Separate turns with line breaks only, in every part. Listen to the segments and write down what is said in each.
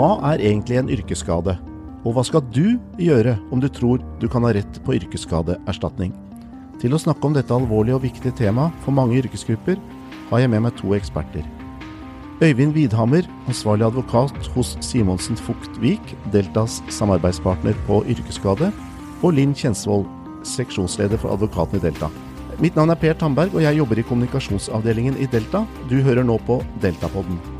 Hva er egentlig en yrkesskade? Og hva skal du gjøre om du tror du kan ha rett på yrkesskadeerstatning? Til å snakke om dette alvorlige og viktige temaet for mange yrkesgrupper, har jeg med meg to eksperter. Øyvind Widhammer, ansvarlig advokat hos Simonsen Fuktvik, Deltas samarbeidspartner på yrkesskade, og Linn Kjensvold, seksjonsleder for advokaten i Delta. Mitt navn er Per Tamberg, og jeg jobber i kommunikasjonsavdelingen i Delta. Du hører nå på Deltapodden.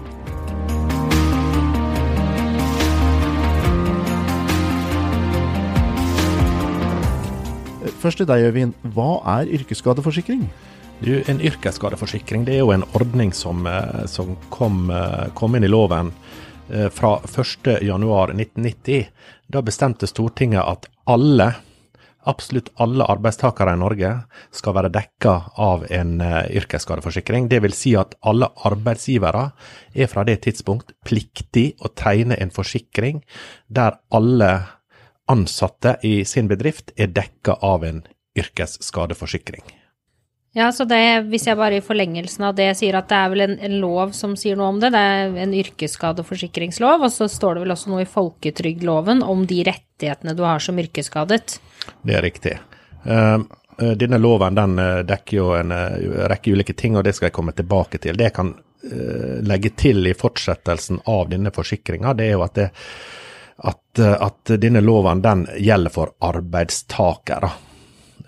Først til deg, Øyvind. Hva er yrkesskadeforsikring?
Du, en yrkesskadeforsikring det er jo en ordning som, eh, som kom, eh, kom, inn i loven eh, fra 1.1.1990. Da bestemte Stortinget at alle, absolutt alle arbeidstakere i Norge skal være dekka av en yrkesskadeforsikring. Dvs. Si at alle arbeidsgivere er fra det tidspunkt pliktig å tegne en forsikring der alle ansatte i sin bedrift er dekka av en yrkesskadeforsikring.
Ja, så det, hvis jeg bare i forlengelsen av det sier at det er vel en, en, lov som sier noe om det, det er en yrkesskadeforsikringslov, og så står det vel også noe i folketrygdloven om de rettighetene du har som yrkesskadet?
Det er riktig. Uh, denne loven den eh, dekker jo en uh, rekke ulike ting, og det skal jeg komme tilbake til. Det jeg kan uh, legge til i fortsettelsen av denne forsikringa, det er jo at det at, eh, at denne loven den gjelder for arbeidstakere.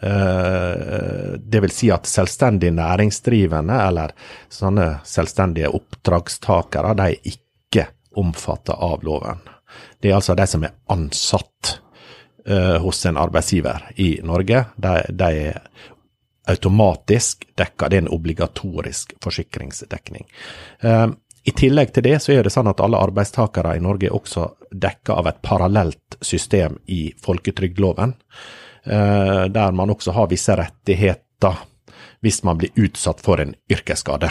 Eh, det vil si at selvstendig næringsdrivende eller sånne selvstendige oppdragstakere, de er ikke omfattet av loven. Det er altså de som er ansatt uh, hos en arbeidsgiver i Norge. De, de er automatisk dekka. Det er en obligatorisk forsikringsdekning. I tillegg til det så er det sånn at alle arbeidstakere i Norge er også dekka av et parallelt system i folketrygdloven, eh, der man også har visse rettigheter hvis man blir utsatt for en yrkesskade.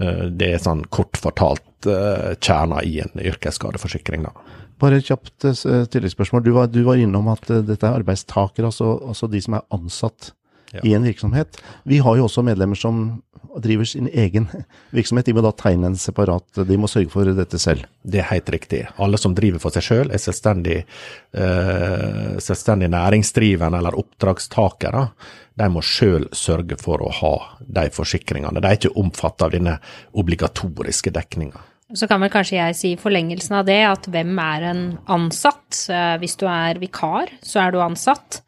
Eh, det er sånn kort fortalt eh, kjerna i en yrkesskadeforsikring, da.
Bare et kjapt tilleggsspørsmål. Du var, du var innom at dette er arbeidstakere, altså, altså de som er ansatt ja. i en virksomhet. Vi har jo også medlemmer som driver sin egen virksomhet. De må da tegne en separat De må sørge for dette selv.
Det er helt riktig. Alle som driver for seg selv, er selvstendig, eh, selvstendig næringsdrivende eller oppdragstakere. De må selv sørge for å ha de forsikringene. De er ikke omfattet av denne obligatoriske dekninga.
Så kan vel kanskje jeg si i forlengelsen av det at hvem er en ansatt? Eh, hvis du er vikar, så er du ansatt.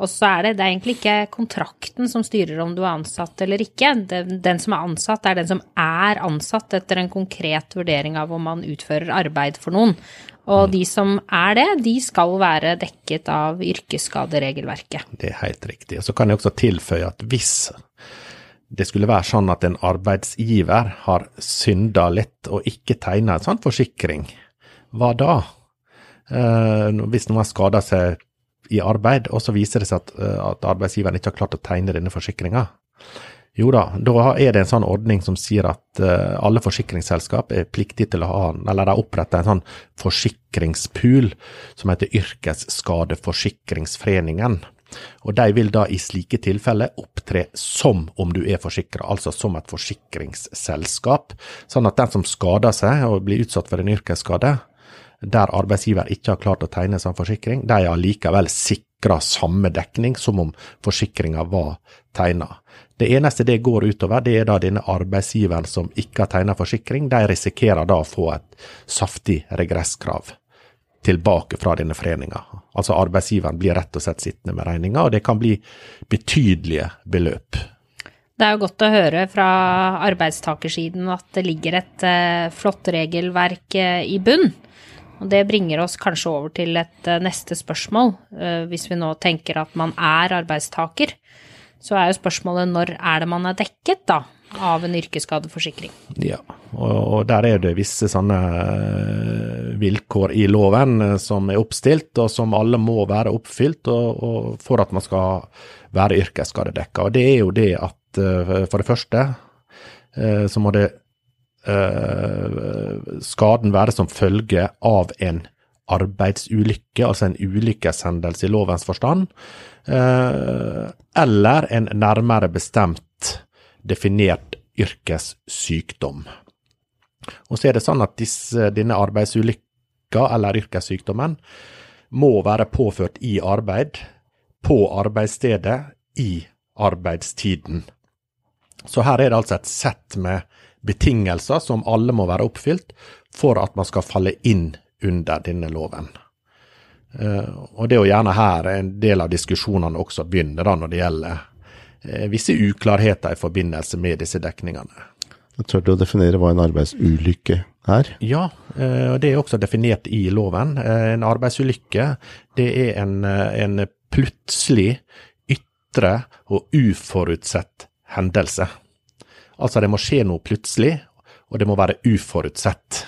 Og så er det, det er egentlig ikke kontrakten som styrer om du er ansatt eller ikke. Den, den som er ansatt, er den som er ansatt etter en konkret vurdering av om man utfører arbeid for noen. Og de som er det, de skal være dekket av yrkesskaderegelverket.
Det er helt riktig. Og så kan jeg også tilføye at hvis det skulle være sånn at en arbeidsgiver har synda litt og ikke tegna en sånn forsikring, hva da? Eh, hvis noen har skada seg i arbeid, og så viser det seg at, eh, at arbeidsgiveren ikke har klart å tegne denne forsikringa. Jo da, da er det en sånn ordning som sier at uh, alle forsikringsselskap er pliktige til å ha, eller de har oppretta en sånn forsikringspool som heter Yrkesskadeforsikringsforeningen. Og de vil da i slike tilfeller opptre som om du er forsikra, altså som et forsikringsselskap. Sånn at den som skader seg og blir utsatt for en yrkesskade, der arbeidsgiver ikke har klart å tegne sånn forsikring, de er allikevel sikra samme dekning som om forsikringa var tegna. Det eneste det går utover, det er da denne arbeidsgiveren som ikke har tegna forsikring. De risikerer da å få et saftig regresskrav tilbake fra denne foreninga. Altså arbeidsgiveren blir rett og slett sittende med regninga, og det kan bli betydelige beløp.
Det er jo godt å høre fra arbeidstakersiden at det ligger et uh, flott regelverk uh, i bunn. Og det bringer oss kanskje over til et uh, neste spørsmål. Uh, hvis vi nå tenker at man er arbeidstaker, så er jo spørsmålet når er det man er dekket, da? Av en yrkesskadeforsikring.
Ja, og, der er det visse sånne uh, vilkår i loven som er oppstilt, og som alle må være oppfylt for at man skal være yrkesskadedekka. Og det er jo det at for det første så må det Eh, skaden være som følge av en arbeidsulykke, altså en ulykkeshendelse i lovens forstand, eh, eller en nærmere bestemt definert yrkessykdom. Og så er det sånn at disse, denne arbeidsulykka eller yrkessykdommen må være påført i arbeid, på arbeidsstedet, i arbeidstiden. Så her er det altså et sett med betingelser som alle må være oppfylt for at man skal falle inn under denne loven. Uh, og det er jo gjerne her en del av diskusjonene også begynner, da, når det gjelder uh, visse uklarheter i forbindelse med disse dekningene.
Tør du å definere hva en arbeidsulykke er?
Ja, uh, og det er også definert i loven. En arbeidsulykke det er en, en plutselig, ytre og uforutsett hendelse. Altså det må skje noe plutselig, og det må være uforutsett.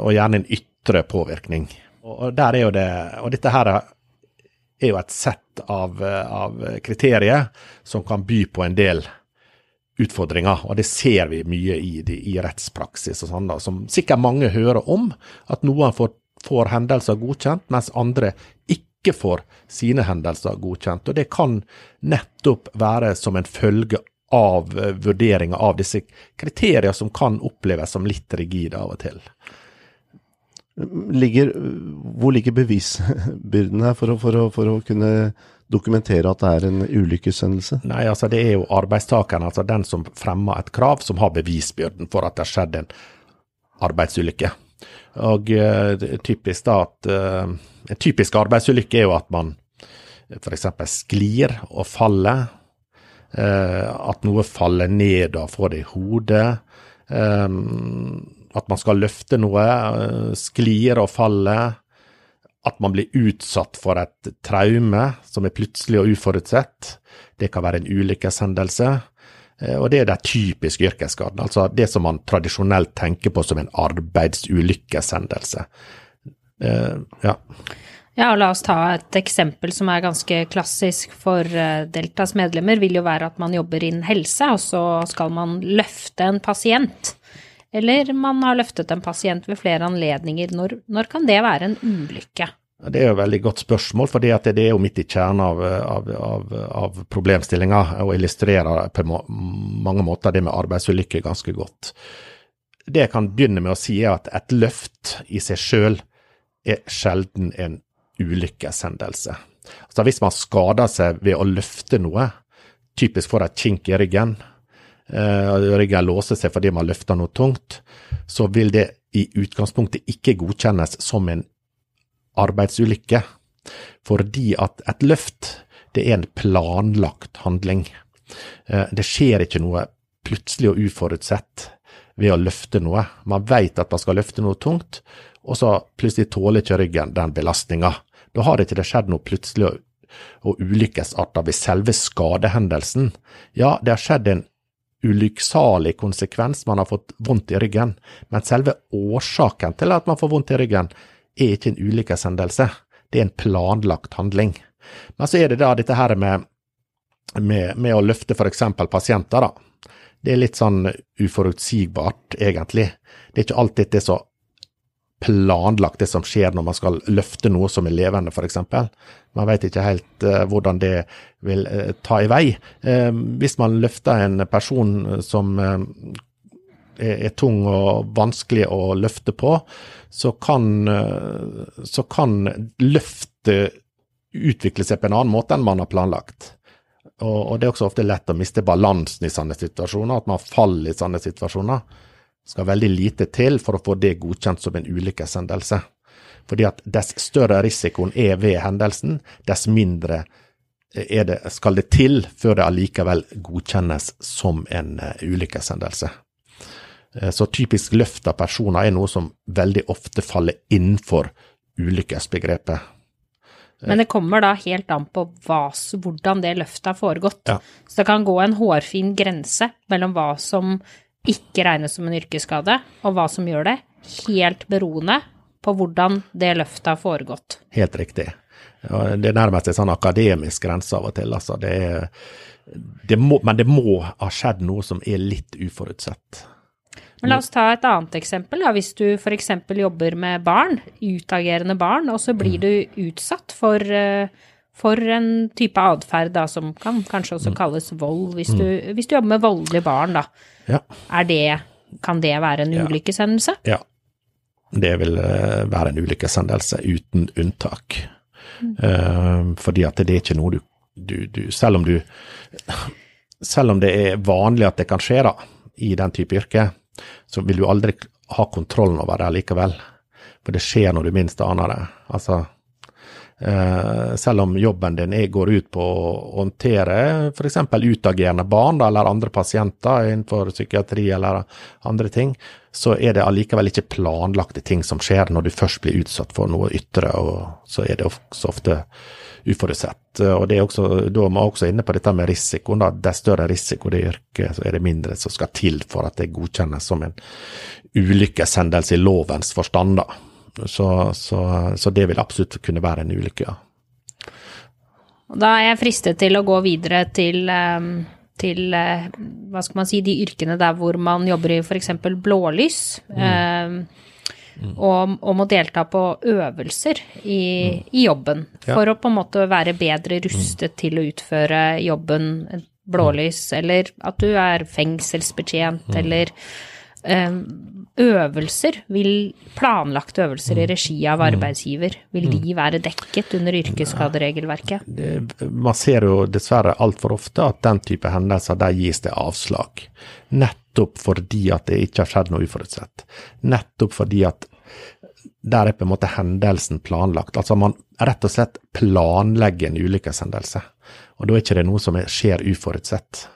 Og gjerne en ytre påvirkning. Og, der er jo det, og dette her er jo et sett av, av kriterier som kan by på en del utfordringer, og det ser vi mye i, i rettspraksis og sånn, da, som sikkert mange hører om. At noen får, får, hendelser godkjent, mens andre ikke får sine hendelser godkjent. Og det kan nettopp være som en følge av vurderinga av disse kriteriene som kan oppleves som litt rigide av og til
ligger, hvor ligger bevisbyrden her for å, for, å, for å, kunne dokumentere at det er en ulykkeshendelse?
Nei, altså Det er jo arbeidstakeren, altså den som fremmer et krav, som har bevisbyrden for at det har skjedd en arbeidsulykke. Og uh, typisk da at uh, En typisk arbeidsulykke er jo at man f.eks. sklir og faller. Uh, at noe faller ned og får det i hodet. Um, at man skal løfte noe, eh, sklir og faller. At man blir utsatt for et traume som er plutselig og uforutsett. Det kan være en ulykkeshendelse. Eh, og det er de typiske yrkesskadene, altså det som man tradisjonelt tenker på som en arbeidsulykkeshendelse. Eh, ja.
Ja, og la oss ta et eksempel som er ganske klassisk for Deltas medlemmer, vil jo være at man jobber innen helse, og så skal man løfte en pasient. Eller man har løftet en pasient ved flere anledninger. Når, når kan det være en ulykke?
Det er jo et veldig godt spørsmål, for det er jo midt i kjernen av, av, av, av problemstillinga, og illustrerer på mange måter det med arbeidsulykker ganske godt. Det jeg kan begynne med å si, er at et løft i seg sjøl er sjelden en ulykkeshendelse. Altså Hvis man skader seg ved å løfte noe, typisk får et kink i ryggen, Eh, ryggen låser seg fordi man løfter noe tungt, så vil det i utgangspunktet ikke godkjennes som en arbeidsulykke. Fordi at et løft, det er en planlagt handling. Eh, det skjer ikke noe plutselig og uforutsett ved å løfte noe. Man vet at man skal løfte noe tungt, og så plutselig tåler ikke ryggen den belastninga. Da har ikke det skjedd noe plutselig og, og ulykkesarta ved selve skadehendelsen. Ja, det har skjedd en ulykksalig konsekvens, man har fått vondt i ryggen, men selve årsaken til at man får vondt i ryggen, er ikke en ulykkeshendelse, det er en planlagt handling. Men så er det da dette her med, med, med å løfte f.eks. pasienter, da. Det er litt sånn uforutsigbart, egentlig. Det er ikke alltid det er så planlagt, det som skjer når man skal løfte noe som er levende, f.eks. Man vet ikke helt uh, hvordan det vil uh, ta i vei. Uh, hvis man løfter en person som er, tung og vanskelig å løfte på, så kan, så kan løftet utvikle seg på en annen måte enn man har planlagt. Og, og det er også ofte lett å miste balansen i sånne situasjoner, at man faller i sånne situasjoner skal veldig lite til for å få det godkjent som en ulykkeshendelse. Fordi at dess større risikoen er ved hendelsen, dess mindre det, skal det til før det allikevel godkjennes som en uh, ulykkeshendelse. Uh, så typisk løft av personer er noe som veldig ofte faller innenfor ulykkesbegrepet.
Men det kommer da helt an på hva, hvordan det løftet har foregått.
Ja.
Så det kan gå en hårfin grense mellom hva som ikke regnes som en yrkesskade, og hva som gjør det, helt beroende på hvordan det løftet har foregått.
Helt riktig. Det er nærmest en sånn akademisk grense av og til. Altså det er, det må, men det må ha skjedd noe som er litt uforutsett.
Men la oss ta et annet eksempel. Da. Hvis du f.eks. jobber med barn, utagerende barn, og så blir mm. du utsatt for uh, for en type atferd som kan kanskje også mm. kalles vold, hvis, mm. du, hvis, du, jobber med voldelige barn, da.
Ja.
Er det kan det være en ulykkeshendelse?
Ja. Det vil eh, være en ulykkeshendelse uten unntak. Eh, fordi at det er ikke noe du, du, du Selv om du Selv om det er vanlig at det kan skje da, i den type yrke, så vil du aldri ha kontrollen over det likevel. For det skjer når du minst aner det. Altså selv om jobben din er, går ut på å håndtere f.eks. utagerende barn eller andre pasienter innenfor psykiatri eller andre ting, så er det allikevel ikke planlagte ting som skjer når du først blir utsatt for noe ytre, og så er det også ofte uforutsett. Og det er også, Da er man også inne på dette med risikoen. da, Dess større risiko det yrket, så er det mindre som skal til for at det godkjennes som en ulykkeshendelse i lovens forstand. da. Så, så, så det vil absolutt kunne være en ulykke, ja.
Da er jeg fristet til å gå videre til, eh, til eh, hva skal man si, de yrkene der hvor man jobber i f.eks. blålys. eh, Og, og må delta på øvelser i, i jobben
Ja.
for å på en måte være bedre rustet til å utføre jobben blålys, eller at du er fengselsbetjent, eller eh, øvelser vil, planlagte øvelser i regi av arbeidsgiver, vil de være dekket under yrkesskaderegelverket?
man ser jo dessverre altfor ofte at den type hendelser, der gis det avslag. Nettopp fordi at det ikke har skjedd noe uforutsett. Nettopp fordi at der er på en måte hendelsen planlagt. Altså man rett og slett planlegger en ulykkeshendelse. Og da er ikke det noe som er- skjer uforutsett.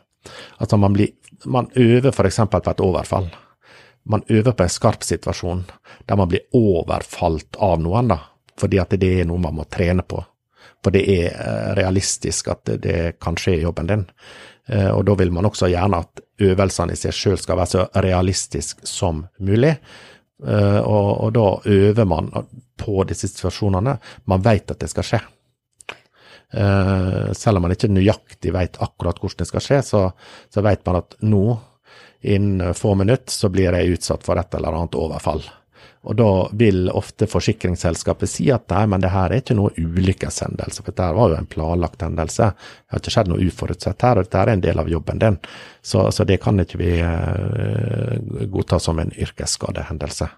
Altså man, blir, man øver f.eks. på et overfall. Man øver på en skarp situasjon der man blir overfalt av noen, da. Fordi at det er noe man må trene på. For det er eh, realistisk at det, kan skje i jobben din. Eh, Og da vil man også gjerne at øvelsene i seg sjøl skal være så realistisk som mulig. Eh, Og, og da øver man på disse situasjonene. Man vet at det skal skje. Selv om man ikke nøyaktig vet akkurat hvordan det skal skje, så, så vet man at nå, innen få minutter, så blir jeg utsatt for et eller annet overfall. Og da vil ofte forsikringsselskapet si at nei, men det her er ikke noe ulykkeshendelse, for dette var jo en planlagt hendelse. Det har ikke skjedd noe uforutsett her, og dette er en del av jobben din. Så, så det kan ikke vi eh, godta som en yrkesskadehendelse.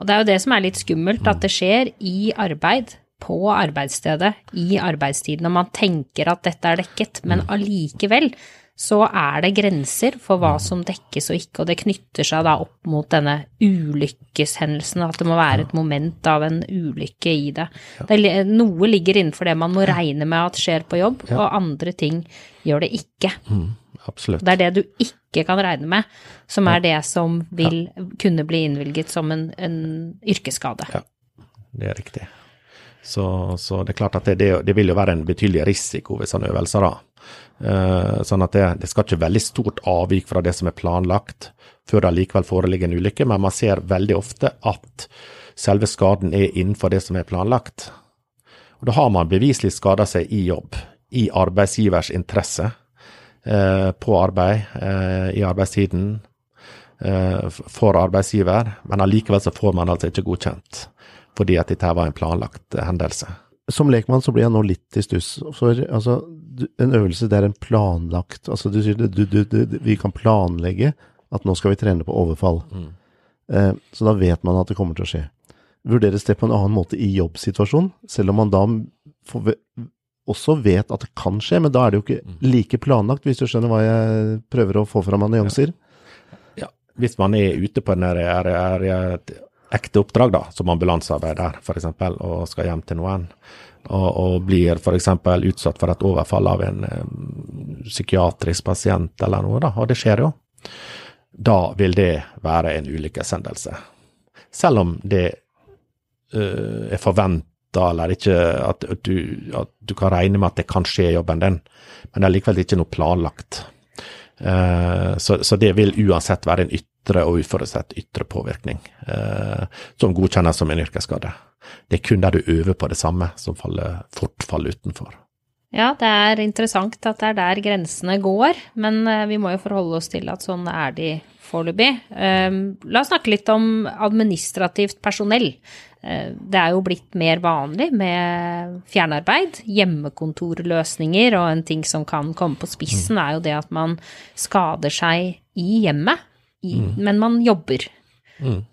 Og det er jo det som er litt skummelt, at det skjer i arbeid, på arbeidsstedet, i arbeidstiden, og man tenker at dette er dekket, men allikevel så er det grenser for hva som dekkes og ikke, og det knytter seg da opp mot denne ulykkeshendelsen, at det må være et moment av en ulykke i det. det noe ligger innenfor det man må regne med at skjer på jobb, og andre ting gjør det ikke.
Mm, absolutt.
Det er det du ikke kan regne med, som er det som vil kunne bli innvilget som en, en yrkesskade.
Ja. Det er riktig. Så, så det er klart at det, det, det vil jo være en betydelig risiko ved sånne øvelser. da. Eh, sånn at det, det skal ikke veldig stort avvik fra det som er planlagt, før det likevel foreligger en ulykke, men man ser veldig ofte at selve skaden er innenfor det som er planlagt. Og Da har man beviselig skada seg i jobb, i arbeidsgivers interesse, eh, på arbeid, eh, i arbeidstiden, eh, for arbeidsgiver, men allikevel så får man altså ikke godkjent fordi at dette var en planlagt eh, hendelse.
Som lekmann så blir jeg nå litt i stuss. For altså, en øvelse det er en planlagt Altså du sier du, du, du, vi kan planlegge at nå skal vi trene på overfall. Eh, så da vet man at det kommer til å skje. Vurderes det på en annen måte i jobbsituasjon, selv om man da får, også vet at det kan skje, men da er det jo ikke like planlagt, hvis du skjønner hva jeg prøver å få fram av nyanser?
Ja, hvis man er ute på en er, er, ekte oppdrag, da, som ambulansearbeider f.eks., og skal hjem til noen, og, og blir f.eks. utsatt for et overfall av en eh, psykiatrisk pasient eller noe, da, og det skjer jo, da vil det være en ulykkeshendelse. Selv om det eh, er forventa eller ikke at du, at du kan regne med at det kan skje i jobben din, men det er likevel ikke noe planlagt. Uh, så, så det vil uansett være en ytre og uforutsett ytre påvirkning uh, som godkjennes som en yrkesskade. Det er kun der du øver på det samme som faller, fort faller utenfor.
Ja, det er interessant at det er der grensene går, men eh, vi må jo forholde oss til at sånn er de foreløpig. Um, la oss snakke litt om administrativt personell. Eh, Det er jo blitt mer vanlig med fjernarbeid, hjemmekontorløsninger, og en ting som kan komme på spissen, er jo det at man skader seg i hjemmet. men man jobber.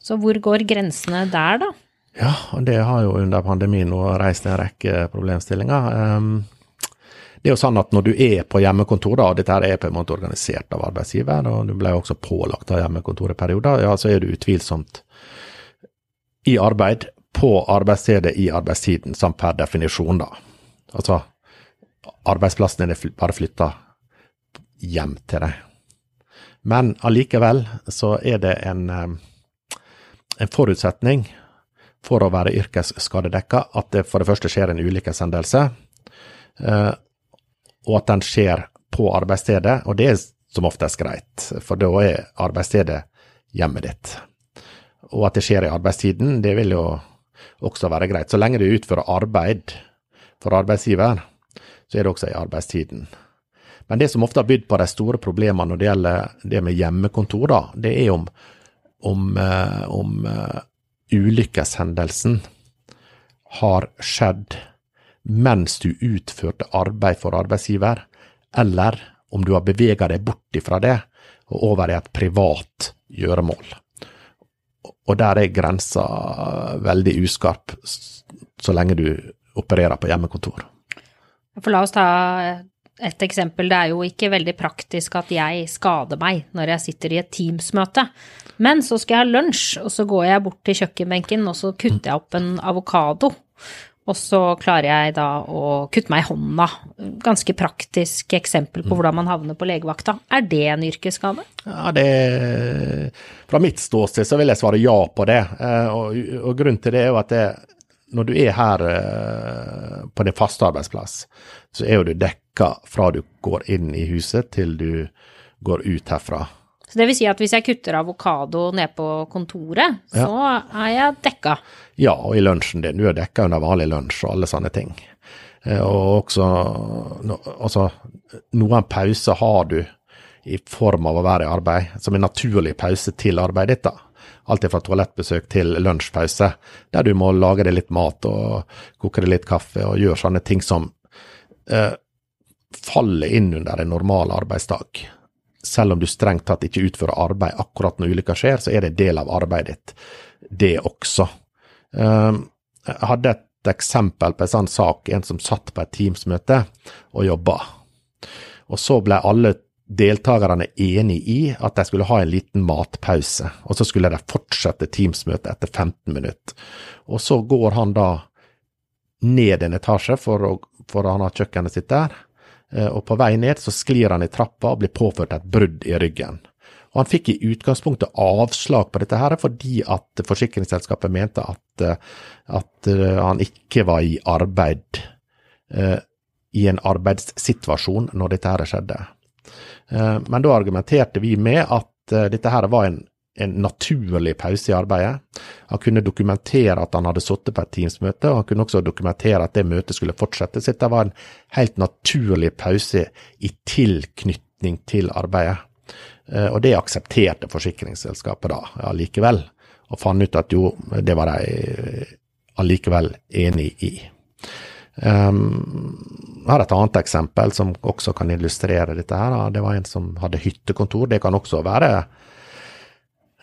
Så hvor går grensene der, da?
Ja, og det har jo under pandemien nå reist en rekke problemstillinger. Ehm, det er jo sånn at når du er på hjemmekontor, da, og dette er på en måte organisert av arbeidsgiver, og du ble jo også pålagt av hjemmekontor i perioder, ja, så er du utvilsomt i arbeid på arbeidsstedet i arbeidstiden, samt per definisjon, da. Altså, arbeidsplassen er bare flytta hjem til deg. Men allikevel så er det en, eh, en forutsetning for å være yrkesskadedekka at det for det første skjer en ulykkeshendelse, eh, og at den skjer på arbeidsstedet. Og det er som oftest greit, for da er arbeidsstedet hjemmet ditt. Og at det skjer i arbeidstiden, det vil jo også være greit. Så lenge du utfører arbeid for arbeidsgiver, så er det også i arbeidstiden. Men det som ofte har bydd på de store problemene når det gjelder det med hjemmekontor, da, det er om, om, eh, om uh, ulykkeshendelsen har skjedd mens du utførte arbeid for arbeidsgiver, eller om du har bevega deg bort ifra det og over i et privat gjøremål. Og der er grensa veldig uskarp, så lenge du opererer på hjemmekontor.
For la oss ta et eksempel. Det er jo ikke veldig praktisk at jeg skader meg når jeg sitter i et Teams-møte. Men så skal jeg ha lunsj, og så går jeg bort til kjøkkenbenken, og så kutter jeg opp en avokado. Og så klarer jeg da å kutte meg i hånda. Ganske praktisk eksempel på
Mm.
hvordan man havner på legevakta. Er det en yrkesskade?
Ja, det Fra mitt ståsted så vil jeg svare ja på det. Eh, Og, og grunnen til det er jo at det, når du er her eh, på din faste arbeidsplass, så er jo du dekka fra du går inn i huset til du går ut herfra.
Så det vil si at hvis jeg kutter avokado ned på kontoret, så er jeg dekka.
Ja, og i lunsjen din. Du er dekka under vanlig lunsj og alle sånne ting. Eh, Og også altså, noen pauser har du i form av å være i arbeid, som en naturlig pause til arbeidet ditt. da. Alt fra toalettbesøk til lunsjpause, der du må lage deg litt mat og koke deg litt kaffe og gjøre sånne ting som eh, faller inn under en normal arbeidsdag. Selv om du strengt tatt ikke utfører arbeid akkurat når ulykka skjer, så er det en del av arbeidet ditt, det også. Um, Jeg hadde et eksempel på en sånn sak, en som satt på et Teams-møte og jobba. Og så ble alle deltakerne enig i at de skulle ha en liten matpause, og så skulle de fortsette Teams-møtet etter 15 minutter. Og så går han da ned en etasje, for, å, for han har kjøkkenet sitt der, eh, og på vei ned så sklir han i trappa og blir påført et brudd i ryggen. Og han fikk i utgangspunktet avslag på dette her fordi at forsikringsselskapet mente at, eh, at eh, han ikke var i arbeid, i en arbeidssituasjon når dette her skjedde. Eh, Men da argumenterte vi med at eh, dette her var en, en naturlig pause i arbeidet. Han kunne dokumentere at han hadde sittet på et Teams-møte, og han kunne også dokumentere at det møtet skulle fortsette. Så dette var en helt naturlig pause i tilknytning til arbeidet. Eh, Og det aksepterte forsikringsselskapet da allikevel, og fant ut at jo, det var de allikevel enig i. Um, jeg har et annet eksempel som også kan illustrere dette. her. Det var en som hadde hyttekontor. Det kan også være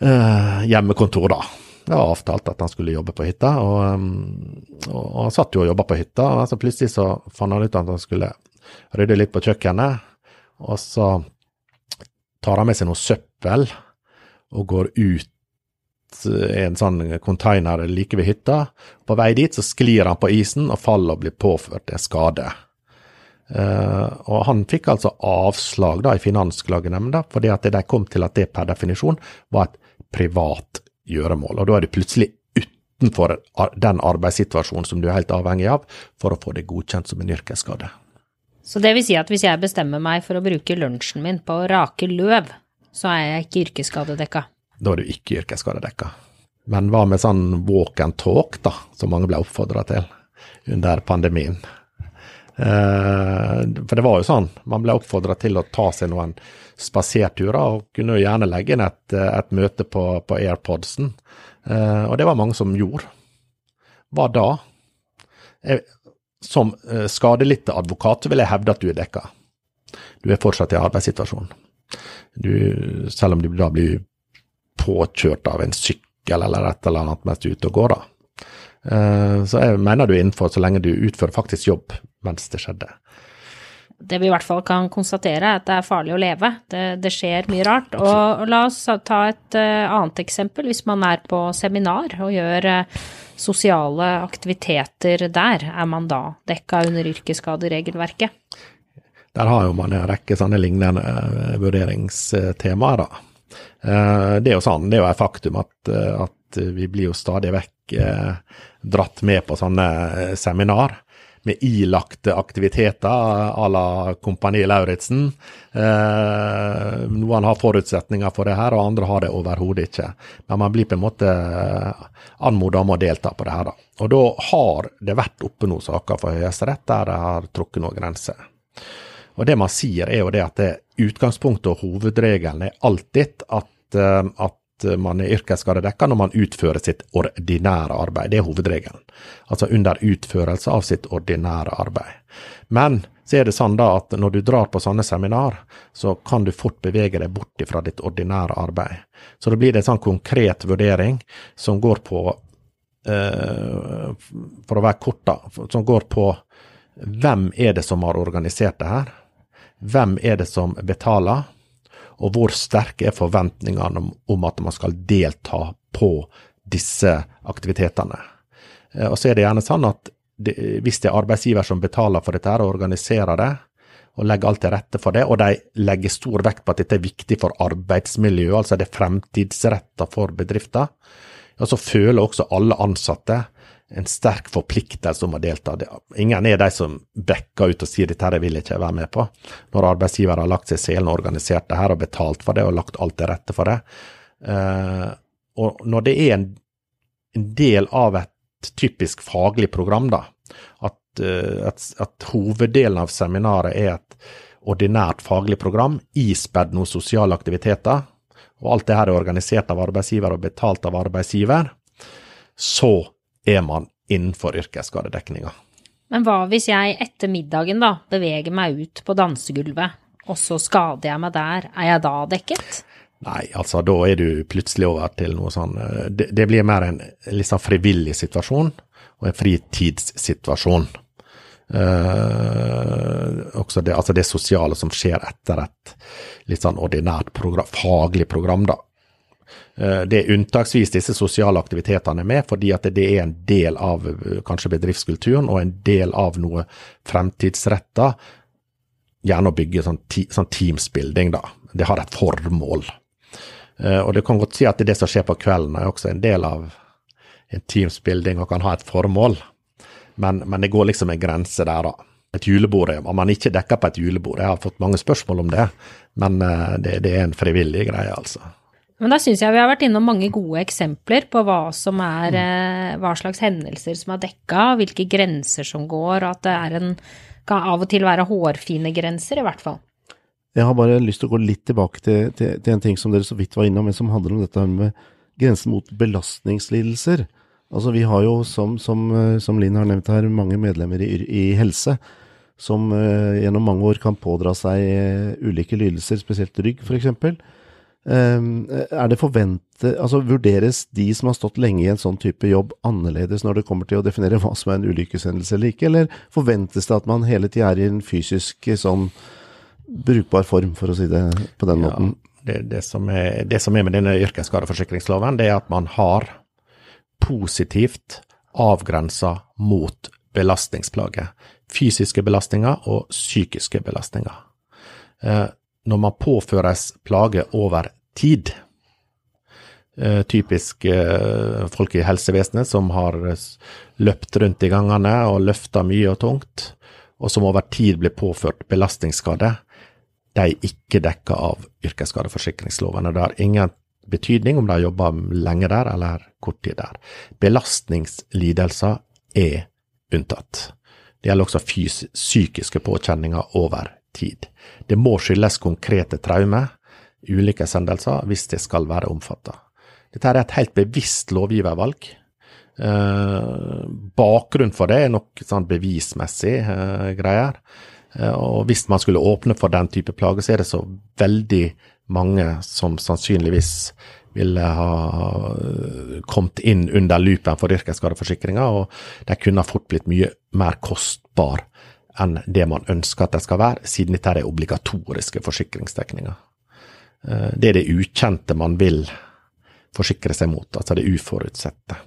uh, hjemmekontor, da. Det var avtalt at han skulle jobbe på hytta, og, um, og, og han satt jo og jobba på hytta. og så Plutselig så fant han ut at han skulle rydde litt på kjøkkenet, og så tar han med seg noe søppel og går ut en sånn container like ved hytta. På vei dit så sklir han på isen og faller og blir påført en skade. Uh, og han fikk altså avslag da i Finansklagenemnda, fordi at de kom til at det per definisjon var et privat gjøremål. Og da er du plutselig utenfor den arbeidssituasjonen som du er helt avhengig av for å få det godkjent som en yrkesskade.
Så det vil si at hvis jeg bestemmer meg for å bruke lunsjen min på å rake løv, så er jeg ikke yrkesskadedekka.
Da er du ikke yrkesskadedekka. Men hva med sånn walk and talk, da, som mange ble oppfordra til under pandemien? Eh, for det var jo sånn, man ble oppfordra til å ta seg noen spaserturer, og kunne jo gjerne legge inn et, et møte på, på AirPodsen. Eh, og det var mange som gjorde. Hva da? Jeg, som eh, skadelidte advokat vil jeg hevde at du er dekka. Du er fortsatt i arbeidssituasjonen. Selv om du da blir påkjørt av en sykkel eller et eller annet mens du er ute og går. da. Eh, så jeg mener du er innenfor så lenge du utfører faktisk jobb mens det skjedde.
Det vi i hvert fall kan konstatere, er at det er farlig å leve. Det, det skjer mye rart. Og, og, la oss ta et uh, annet eksempel. Hvis man er på seminar og gjør uh, sosiale aktiviteter der, er man da dekka under yrkesskaderegelverket?
Der har jo man en rekke sånne lignende vurderingstemaer, da. Det er jo sånn, det er jo et faktum at, at vi blir jo stadig vekk dratt med på sånne seminar med ilagte aktiviteter à la Kompani Lauritzen. Eh, noen har forutsetninger for det her, og andre har det overhodet ikke. Men man blir på en måte anmoda om å delta på det her. Da. Og da har det vært oppe noen saker for Høyesterett der de har trukket noen grenser. Og det man sier er jo det at det utgangspunktet og hovedregelen er alltid at, eh, at man er yrkesskadedekka når man utfører sitt ordinære arbeid. Det er hovedregelen. Altså under utførelse av sitt ordinære arbeid. Men så er det sånn da at når du drar på sånne seminar, så kan du fort bevege deg bort fra ditt ordinære arbeid. Så da blir det en sånn konkret vurdering som går på eh, For å være kort, da. Som går på hvem er det som har organisert det her? Hvem er det som betaler? og hvor sterke er forventningene om, at man skal delta på disse aktivitetene. Eh, og så er det gjerne sånn at det, hvis det er arbeidsgiver som betaler for dette og organiserer det, og legger alt til rette for det, og de legger stor vekt på at dette er viktig for arbeidsmiljøet, altså det er fremtidsretta for bedrifter, ja, så føler også alle ansatte en sterk forpliktelse om å delta. Ingen er de som backer ut og sier dette vil jeg ikke være med på. Når arbeidsgiver har lagt seg i selen og organisert det her og betalt for det og lagt alt til rette for det. Uh, og når det er en, del av et typisk faglig program, da, at, uh, at, at hoveddelen av seminaret er et ordinært faglig program, ispedd noen sosiale aktiviteter, og alt det her er organisert av arbeidsgiver og betalt av arbeidsgiver, så er man innenfor yrkesskadedekninga.
Men hva hvis jeg etter middagen da beveger meg ut på dansegulvet, og så skader jeg meg der, er jeg da dekket?
Nei, altså da er du plutselig over til noe sånn eh, Det, det blir mer en litt sånn frivillig situasjon, og en fritidssituasjon. Eh, også det, altså det sosiale som skjer etter et litt sånn ordinært program, faglig program, da. Eh, det er unntaksvis disse sosiale aktivitetene med, fordi at det er en del av eh, kanskje bedriftskulturen og en del av noe fremtidsretta. Gjerne å bygge sånn, sånn teamsbuilding, da. Det har et formål. Eh, og det kan godt si at det som skjer på kvelden er også en del av en teamsbuilding og kan ha et formål, men, men det går liksom en grense der, da. Et julebord, Om man ikke dekker på et julebord, jeg har fått mange spørsmål om det, men det, det er en frivillig greie, altså.
Men da syns jeg vi har vært innom mange gode eksempler på hva som er mm. eh, Hva slags hendelser som er dekka, hvilke grenser som går, og at det en Kan av og til være hårfine grenser, i hvert fall.
Jeg har bare lyst til å gå litt tilbake til, til, til en ting som dere så vidt var innom, men som handler om dette med grensen mot belastningslidelser. Altså Vi har jo, som, som, eh, som Linn har nevnt her, mange medlemmer i, i helse som uh, gjennom mange år kan pådra seg uh, ulike lidelser, spesielt rygg f.eks. Ehm, er det forventet, altså Vurderes de som har stått lenge i en sånn type jobb annerledes når det kommer til å definere hva som er en ulykkeshendelse eller ikke, eller forventes det at man hele tida er i en fysisk sånn brukbar form, for å si det på den ja, måten?
Det, det, som er, det, som er, med denne yrkesskadeforsikringsloven, det er at man har positivt avgrensa mot belastningsplager. Fysiske belastninger og psykiske belastninger. Eh, når man påføres plage over tid. Uh, typisk uh, folk i helsevesenet som har løpt rundt i gangene og løfta mye og tungt, og som over tid blir påført belastningsskade, de er ikke dekka av yrkesskadeforsikringsloven. Det har ingen betydning om de har jobba lenge der eller kort tid der. Belastningslidelser er unntatt. Det gjelder også psykiske påkjenninger over tid. Det må skyldes konkrete traumer, ulykkeshendelser, hvis det skal være omfatta. Dette er et helt bevisst lovgivervalg. Eh, bakgrunnen for det er nok sånn bevismessig eh, greier. Eh, og hvis man skulle åpne for den type plager, så er det så veldig mange som sannsynligvis ville ha kommet inn under loopen for yrkesskadeforsikringa, og de kunne fort blitt mye mer kostbar enn det man ønsker at det skal være, siden dette er obligatoriske forsikringsdekninger. Eh, det er det ukjente man vil forsikre seg mot, altså det uforutsette.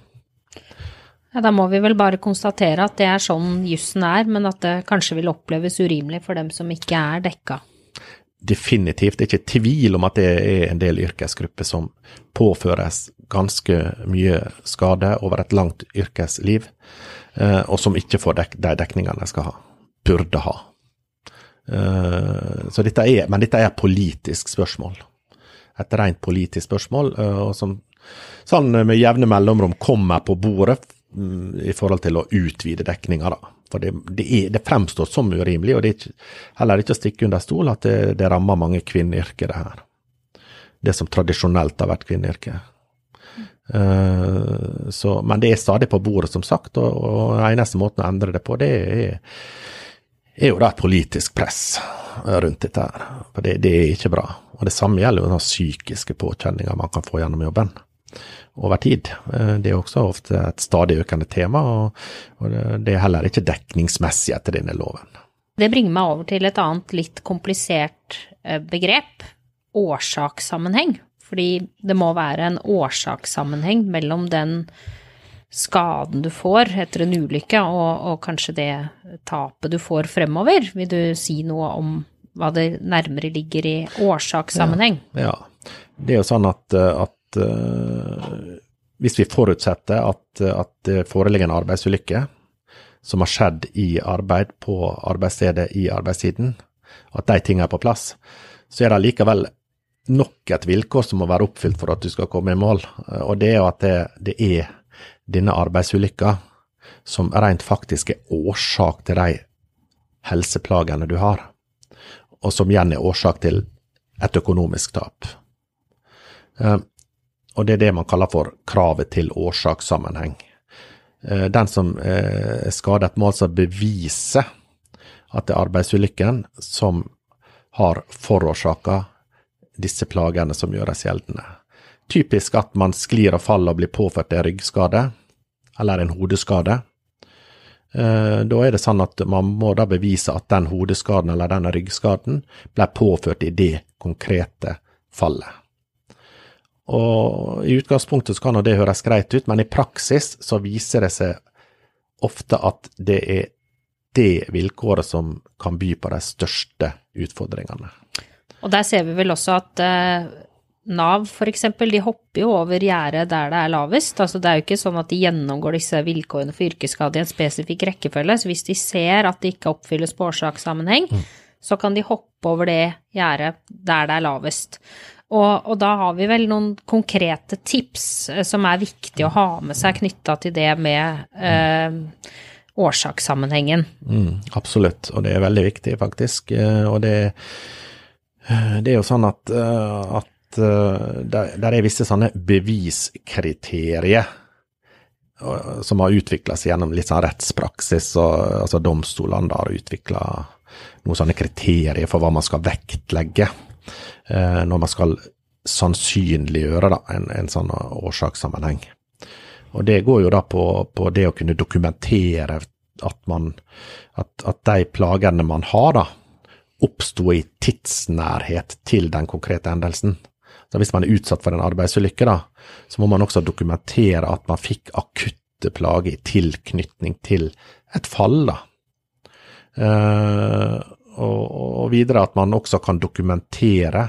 Ja, da må vi vel bare konstatere at det er sånn jussen er, men at det kanskje vil oppleves urimelig for dem som ikke er dekka
definitivt Det er ikke tvil om at det er en del yrkesgrupper som påføres ganske mye skade over et langt yrkesliv, eh, og som ikke får de dekningene de skal ha, burde ha. Eh, så dette er, men dette er et politisk spørsmål. Et rent politisk spørsmål, eh, som sånn med jevne mellomrom kommer på bordet mm, i forhold til å utvide dekninga. For det, det, er, det, fremstår som urimelig, og det er ikke, heller ikke å stikke under stol at det, det rammer mange kvinneyrker, det her. Det som tradisjonelt har vært kvinneyrke. Uh, men det er stadig på bordet, som sagt, og, og eneste måten å endre det på, det er, er jo da et politisk press rundt dette her. For det, det, er ikke bra. Og det samme gjelder jo psykiske påkjenninga man kan få gjennom jobben over tid. Eh, det er også ofte et stadig økende tema, og det er heller ikke dekningsmessig etter denne loven.
Det bringer meg over til et annet litt komplisert eh, begrep, årsakssammenheng. Fordi det må være en årsakssammenheng mellom den skaden du får etter en ulykke, og, og kanskje det tapet du får fremover. Vil du si noe om hva det nærmere ligger i årsakssammenheng?
Ja, ja. Det er jo sånn at, at uh, hvis vi forutsetter at, at det foreligger en arbeidsulykke som har skjedd i arbeid på arbeidsstedet i arbeidstiden, at de tingene er på plass, så er det likevel nok et vilkår som må være oppfylt for at du skal komme i mål. Og det er jo at det, det er denne arbeidsulykka som rent faktisk er årsak til de helseplagene du har, og som igjen er årsak til et økonomisk tap. Eh, og det er det man kaller for kravet til årsakssammenheng. Eh, den som eh, er skadet, må altså bevise at det er arbeidsulykken som har forårsaka disse plagene som gjøres gjeldende. Typisk at man sklir og faller og blir påført en ryggskade, eller en hodeskade. Eh, da er det sånn at man må da bevise at den hodeskaden eller denne ryggskaden ble påført i det konkrete fallet. Og i utgangspunktet kan det høres greit ut, men i praksis så viser det seg ofte at det er det vilkåret som kan by på de største utfordringene.
Og der ser vi vel også at eh, Nav f.eks., de hopper jo over gjerdet der det er lavest. Altså det er jo ikke sånn at de gjennomgår disse vilkårene for yrkesskade i en spesifikk rekkefølge. Så hvis de ser at det ikke oppfylles på årsakssammenheng, mm. så kan de hoppe over det gjerdet der det er lavest. Og, og, da har vi vel noen konkrete tips eh, som er viktig å ha med seg knytta til det med eh, årsakssammenhengen.
Mm, absolutt, og det er veldig viktig, faktisk. Eh, og det, eh, det er jo sånn at, at der, der er visse sånne beviskriterier som har utvikla seg gjennom litt sånn rettspraksis, og altså domstolene har utvikla noen sånne kriterier for hva man skal vektlegge eh, når man skal sannsynliggjøre da, en, en sånn årsakssammenheng. Og det går jo da på, på det å kunne dokumentere at, man, at, at de plagene man har, da, oppsto i tidsnærhet til den konkrete hendelsen. Så hvis man er utsatt for en arbeidsulykke, da, så må man også dokumentere at man fikk akutte plager i tilknytning til et fall. da. Uh, og, og, videre at man også kan dokumentere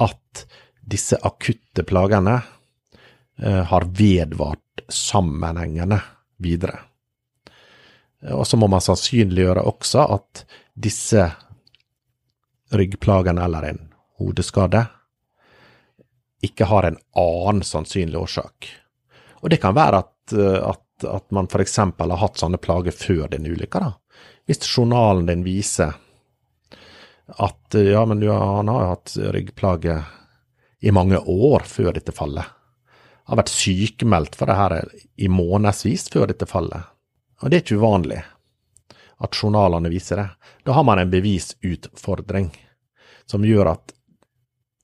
at disse akutte plagene uh, har vedvart sammenhengende videre. Og så må man sannsynliggjøre også at disse ryggplagene eller en hodeskade ikke har en annen sannsynlig årsak. Og det kan være at, at, at man f.eks. har hatt sånne plager før den ulykka. Hvis journalen din viser at eh, ja, men ja, han har jo hatt ryggplager i mange år før dette fallet. Han har vært sykemeldt for det her i månedsvis før dette fallet. Og det er ikke uvanlig at journalene viser det. Da har man en bevisutfordring som gjør at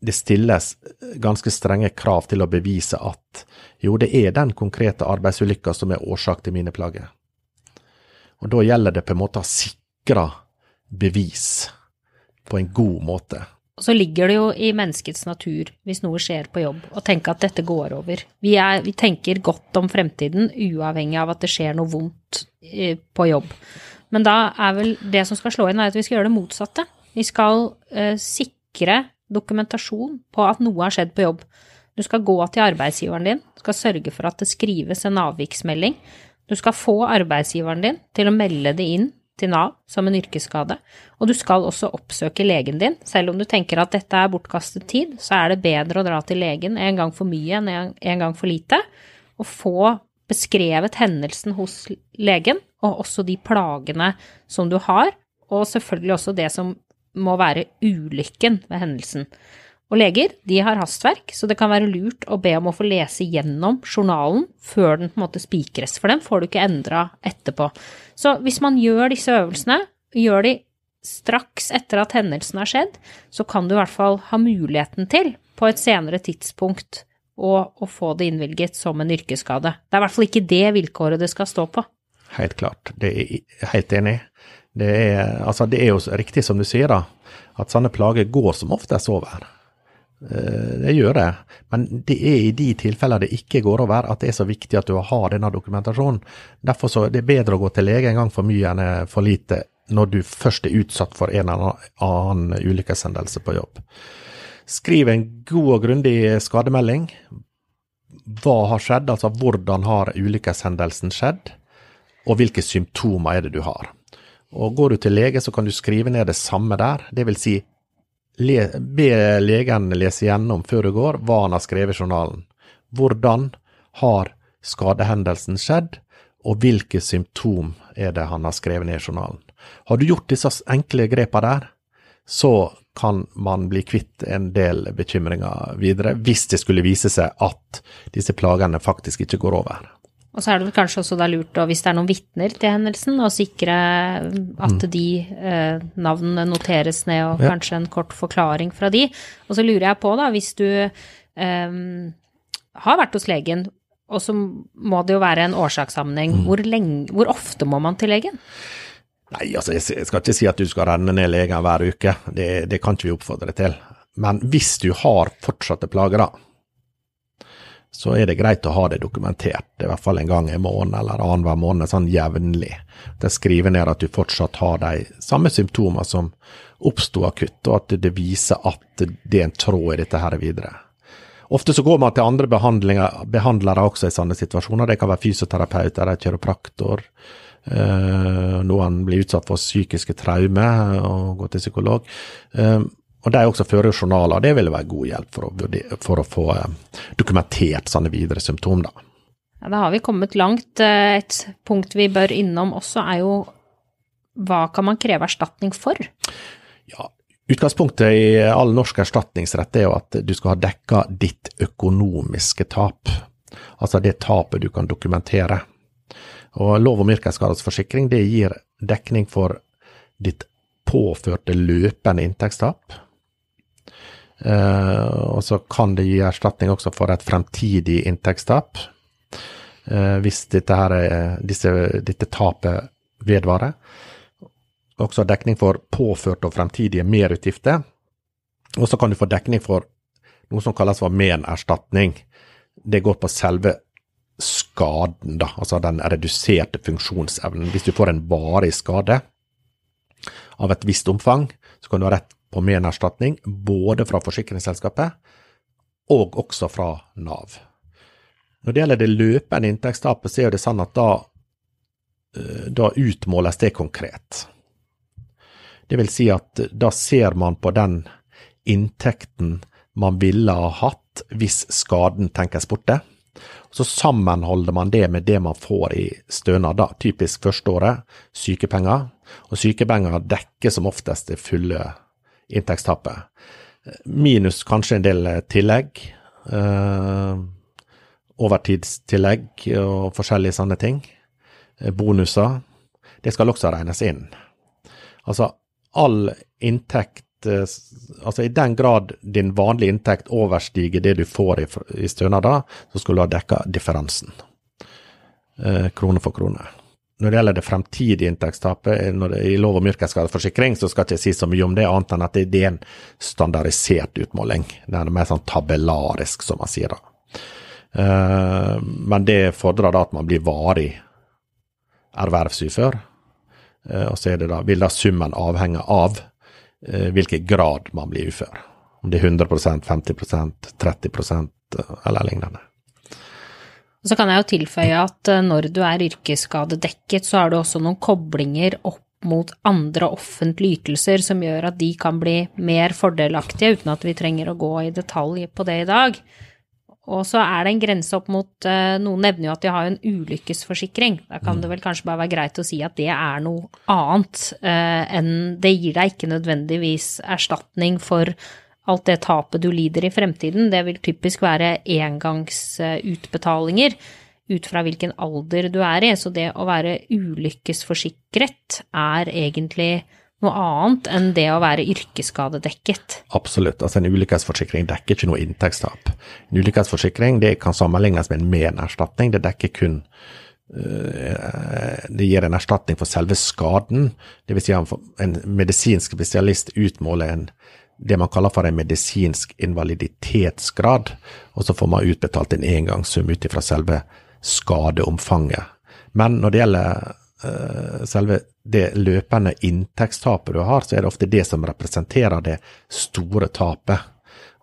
det stilles ganske strenge krav til å bevise at jo, det er den konkrete arbeidsulykka som er årsak til mine plager. Og da gjelder det på en måte å sikre bevis på en god måte.
Så ligger det jo i menneskets natur, hvis noe skjer på jobb, å tenke at dette går over. Vi, er, vi tenker godt om fremtiden, uavhengig av at det skjer noe vondt eh, på jobb. Men da er vel det som skal slå inn, at vi skal gjøre det motsatte. Vi skal uh, sikre dokumentasjon på at noe har skjedd på jobb. Du skal gå til arbeidsgiveren din, du skal sørge for at det skrives en avviksmelding. Du skal få arbeidsgiveren din til å melde det inn til Nav som en yrkesskade, og du skal også oppsøke legen din. Selv om du tenker at dette er bortkastet tid, så er det bedre å dra til legen en gang for mye enn en gang for lite, og få beskrevet hendelsen hos legen, og også de plagene som du har, og selvfølgelig også det som må være ulykken ved hendelsen. Og leger de har hastverk, så det kan være lurt å be om å få lese gjennom journalen før den på en måte spikres, for den får du ikke endra etterpå. Så hvis man gjør disse øvelsene, gjør de straks etter at hendelsen har skjedd, så kan du i hvert fall ha muligheten til, på et senere tidspunkt, å, å få det innvilget som en yrkesskade. Det er i hvert fall ikke det vilkåret det skal stå på.
Helt klart, det er helt enig i. Det er, altså det er jo riktig som du sier, da, at sånne plager går som oftest over. Eh, det gjør det, men det er i de tilfeller det ikke går over at det er så viktig at du har denne dokumentasjonen. Derfor så er det bedre å gå til lege en gang for mye enn for lite når du først er utsatt for en eller annen ulykkeshendelse på jobb. Skriv en god og grundig skademelding. Hva har skjedd, altså hvordan har ulykkeshendelsen skjedd, og hvilke symptomer er det du har. Og Går du til lege, så kan du skrive ned det samme der, Det vil Si le, be legen lese gjennom før du går hva han har skrevet i journalen. Hvordan har skadehendelsen skjedd, og hvilke symptom er det han har skrevet ned i journalen. Har du gjort disse enkle grepa der, så kan man bli kvitt en del bekymringer videre, hvis det skulle vise seg at disse plagene faktisk ikke går over.
Og så er det kanskje også da lurt, hvis det er noen vitner til hendelsen, å sikre at mm. de eh, navnene noteres ned, og ja. kanskje en kort forklaring fra de. Og så lurer jeg på, da, hvis du eh, har vært hos legen, og så må det jo være en årsakssammenheng, mm. hvor, hvor ofte må man til legen?
Nei, altså jeg skal ikke si at du skal renne ned legen hver uke, det, det kan ikke vi oppfordre til. Men hvis du har fortsatte plager, da, så er det greit å ha det dokumentert, i hvert fall en gang i måneden eller annenhver måned, sånn jevnlig. Det skriver ned at du fortsatt har de samme symptomer som oppsto akutt, og at det viser at det er en tråd i dette her videre. Ofte så går man til andre behandlere også i sånne situasjoner. Det kan være fysioterapeuter, kiropraktor. Uh, noen blir utsatt for psykiske traumer og går til psykolog. Og de også fører journaler. Det vil være god hjelp for å, for å få eh, dokumentert sånne videre symptomer. Da.
Ja, da har vi kommet langt. Eh, et punkt vi bør innom også, er jo hva kan man kreve erstatning for?
Ja, Utgangspunktet i all norsk erstatningsrett er jo at du skal ha dekka ditt økonomiske tap. Altså det tapet du kan dokumentere. Og Lov om yrkesskadesforsikring det gir dekning for ditt påførte løpende inntektstap og så kan det gi erstatning også for et fremtidig inntektstap. Uh, hvis dette, her er, disse, dette tapet vedvarer. Også dekning for påførte og fremtidige merutgifter. Og så kan du få dekning for noe som kalles for menerstatning. Det går på selve skaden, da, altså den reduserte funksjonsevnen. Hvis du får en varig skade av et visst omfang, så kan du ha rett på menerstatning, både fra forsikringsselskapet og også fra Nav. Når det gjelder det løpende inntektstapet, så er det sånn at da, eh, da utmåles det konkret. Det vil si at da ser man på den inntekten man ville ha hatt hvis skaden tenkes borte. Så sammenholder man det med det man får i stønad, da. typisk førsteåret, sykepenger. Og sykepenger dekker som oftest det fulle inntektstapet. Minus kanskje en del eh, tillegg. Uh, overtidstillegg og forskjellige sånne ting. Eh, bonuser. Det skal også regnes inn. Altså, all inntekt eh, Altså i den grad din vanlige inntekt overstiger det du får i, i stønader, så skal du ha dekka differansen. Eh, krone for krone. Når det gjelder det fremtidige inntektstapet det, i lov om yrkesskadeforsikring, så skal jeg ikke si så mye om det, annet enn at det, det er en standardisert utmåling. Det er mer sånn tabellarisk, som man sier da. Uh, men det fordrer da at man blir varig ervervsufør. Uh, og så det da, vil da summen avhenge av uh, hvilken grad man blir ufør. Om det er 100% 50% 30% eller lignende.
Så kan jeg jo tilføye at når du er yrkesskadedekket, så har du også noen koblinger opp mot andre offentlige ytelser som gjør at de kan bli mer fordelaktige, uten at vi trenger å gå i detalj på det i dag. Og så er det en grense opp mot eh, Noen nevner jo at de har en ulykkesforsikring. Da kan det vel kanskje bare være greit å si at det er noe annet eh, enn Det gir deg ikke nødvendigvis erstatning for alt det tapet du lider i fremtiden. Det vil typisk være engangsutbetalinger ut fra hvilken alder du er i. Så det å være ulykkesforsikret er egentlig noe annet enn det å være yrkesskadedekket.
Absolutt. altså En ulykkesforsikring dekker ikke noe inntektstap. En ulykkesforsikring kan sammenlignes med en menerstatning. Det dekker kun øh, det gir en erstatning for selve skaden. Dvs. Si en medisinsk spesialist utmåler en, det man kaller for en medisinsk invaliditetsgrad, og så får man utbetalt en engangssum ut ifra selve skadeomfanget. Men når det gjelder uh, selve det løpende inntektstapet du har, så er det ofte det som representerer det store tapet.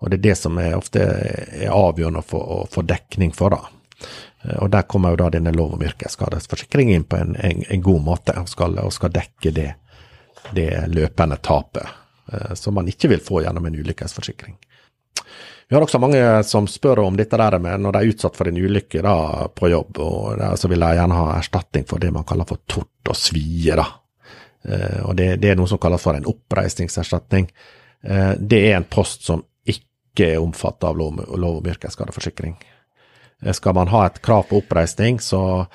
Og det er det som er ofte er avgjørende å få dekning for. da. Eh, og Der kommer jo da denne lov om yrkesskadeforsikring inn på en, en, en, god måte, og skal, og skal dekke det, det, løpende tapet som man ikke vil få gjennom en ulykkesforsikring. Vi har også mange som spør om dette der med når de er utsatt for en ulykke da, på jobb, og så vil de gjerne ha erstatning for det man kaller for tort og svie. da. Eh, og det, det, er noe som kalles for en oppreisningserstatning. Eh, det er en post som ikke er omfattet av lov, lov om yrkesskadeforsikring. Eh, skal man ha et krav på oppreisning, så,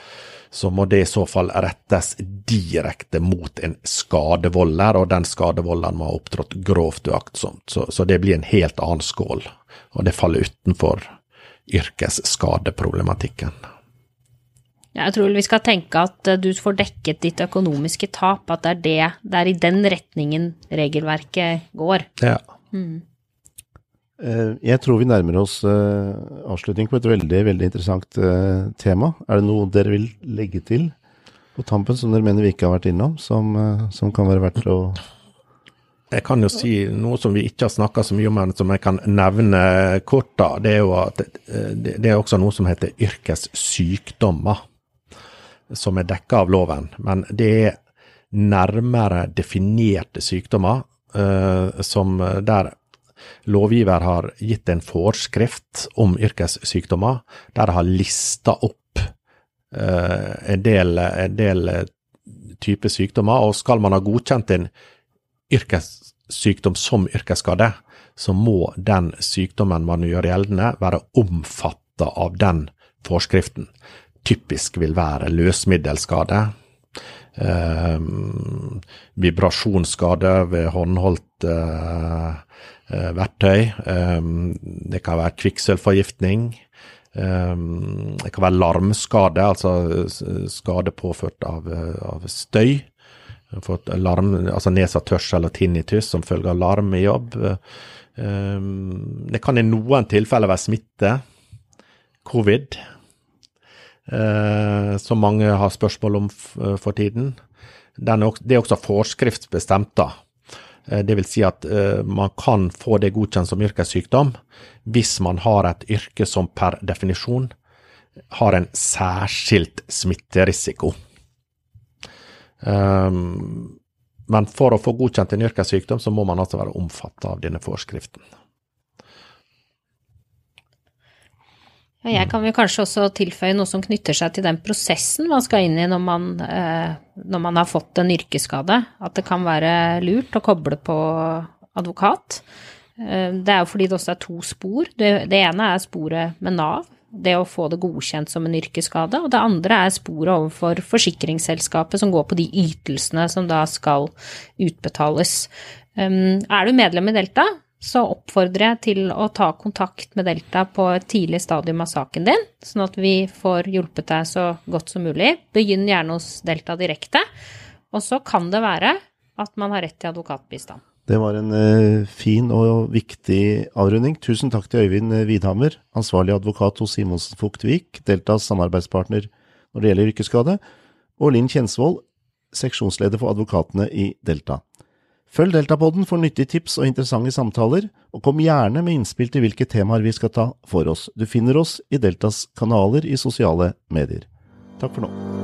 så må det i så fall rettes direkte mot en skadevolder, og den skadevolderen må ha opptrådt grovt uaktsomt. Så, så det blir en helt annen skål og det faller utenfor yrkesskadeproblematikken.
Jeg tror vi skal tenke at eh, du får dekket ditt økonomiske tap, at det er, det, det er i den retningen regelverket går.
Ja.
Mm.
Eh, jeg tror vi nærmer oss eh, avslutning på et veldig, veldig interessant tema. Er det noe dere vil legge til på tampen som dere mener vi ikke har vært innom, som, som kan være verdt å
jeg kan jo si noe som vi ikke har snakka så mye om, men som jeg kan nevne kort. da, Det er jo at det er også noe som heter yrkessykdommer, som er dekka av loven. Men det er nærmere definerte sykdommer som der lovgiver har gitt en forskrift om yrkessykdommer, der de har lista opp uh, en del, en del type sykdommer. Og skal man ha godkjent en yrkessykdom som yrkesskade, så må den sykdommen man gjør gjeldende, være omfatta av den forskriften. Typisk vil være løsmiddelskade, eh, vibrasjonsskade ved håndholdt eh, eh, verktøy. Eh, det kan være kvikksølvforgiftning. Eh, det kan være larmskade, altså skade påført av, av støy larm, altså nedsatt hørsel og tinnitus som følge av larm i jobb. Det kan i noen tilfeller være smitte, covid, som mange har spørsmål om for tiden. det er også forskriftsbestemt, da. Eh, det vil si at eh, man kan få det godkjent som yrkessykdom hvis man har et yrke som per definisjon har en særskilt smitterisiko. Men for å få godkjent en yrkessykdom, så må man altså være omfattet av denne forskriften.
Jeg kan vel kanskje også tilføye noe som knytter seg til den prosessen man skal inn i når man, eh, når man har fått en yrkesskade. At det kan være lurt å koble på advokat. Eh, det er jo fordi det også er to spor. Det, det ene er sporet med Nav, det å få det godkjent som en yrkesskade, og det andre er sporet overfor forsikringsselskapet som går på de ytelsene som da skal utbetales. Er du medlem i Delta, så oppfordrer jeg til å ta kontakt med Delta på et tidlig stadium av saken din, sånn at vi får hjulpet deg så godt som mulig. Begynn gjerne hos Delta direkte. Og så kan det være at man har rett til advokatbistand.
Det var en uh, fin og viktig avrunding. Tusen takk til Øyvind Widhammer, ansvarlig advokat hos Simonsen Fugtvik, Deltas samarbeidspartner når det gjelder yrkesskade, og Linn Kjensvold, seksjonsleder for advokatene i Delta. Følg Deltapodden for nyttige tips og interessante samtaler, og kom gjerne med innspill til hvilke temaer vi skal ta for oss. Du finner oss i Deltas kanaler i sosiale medier. Takk for nå.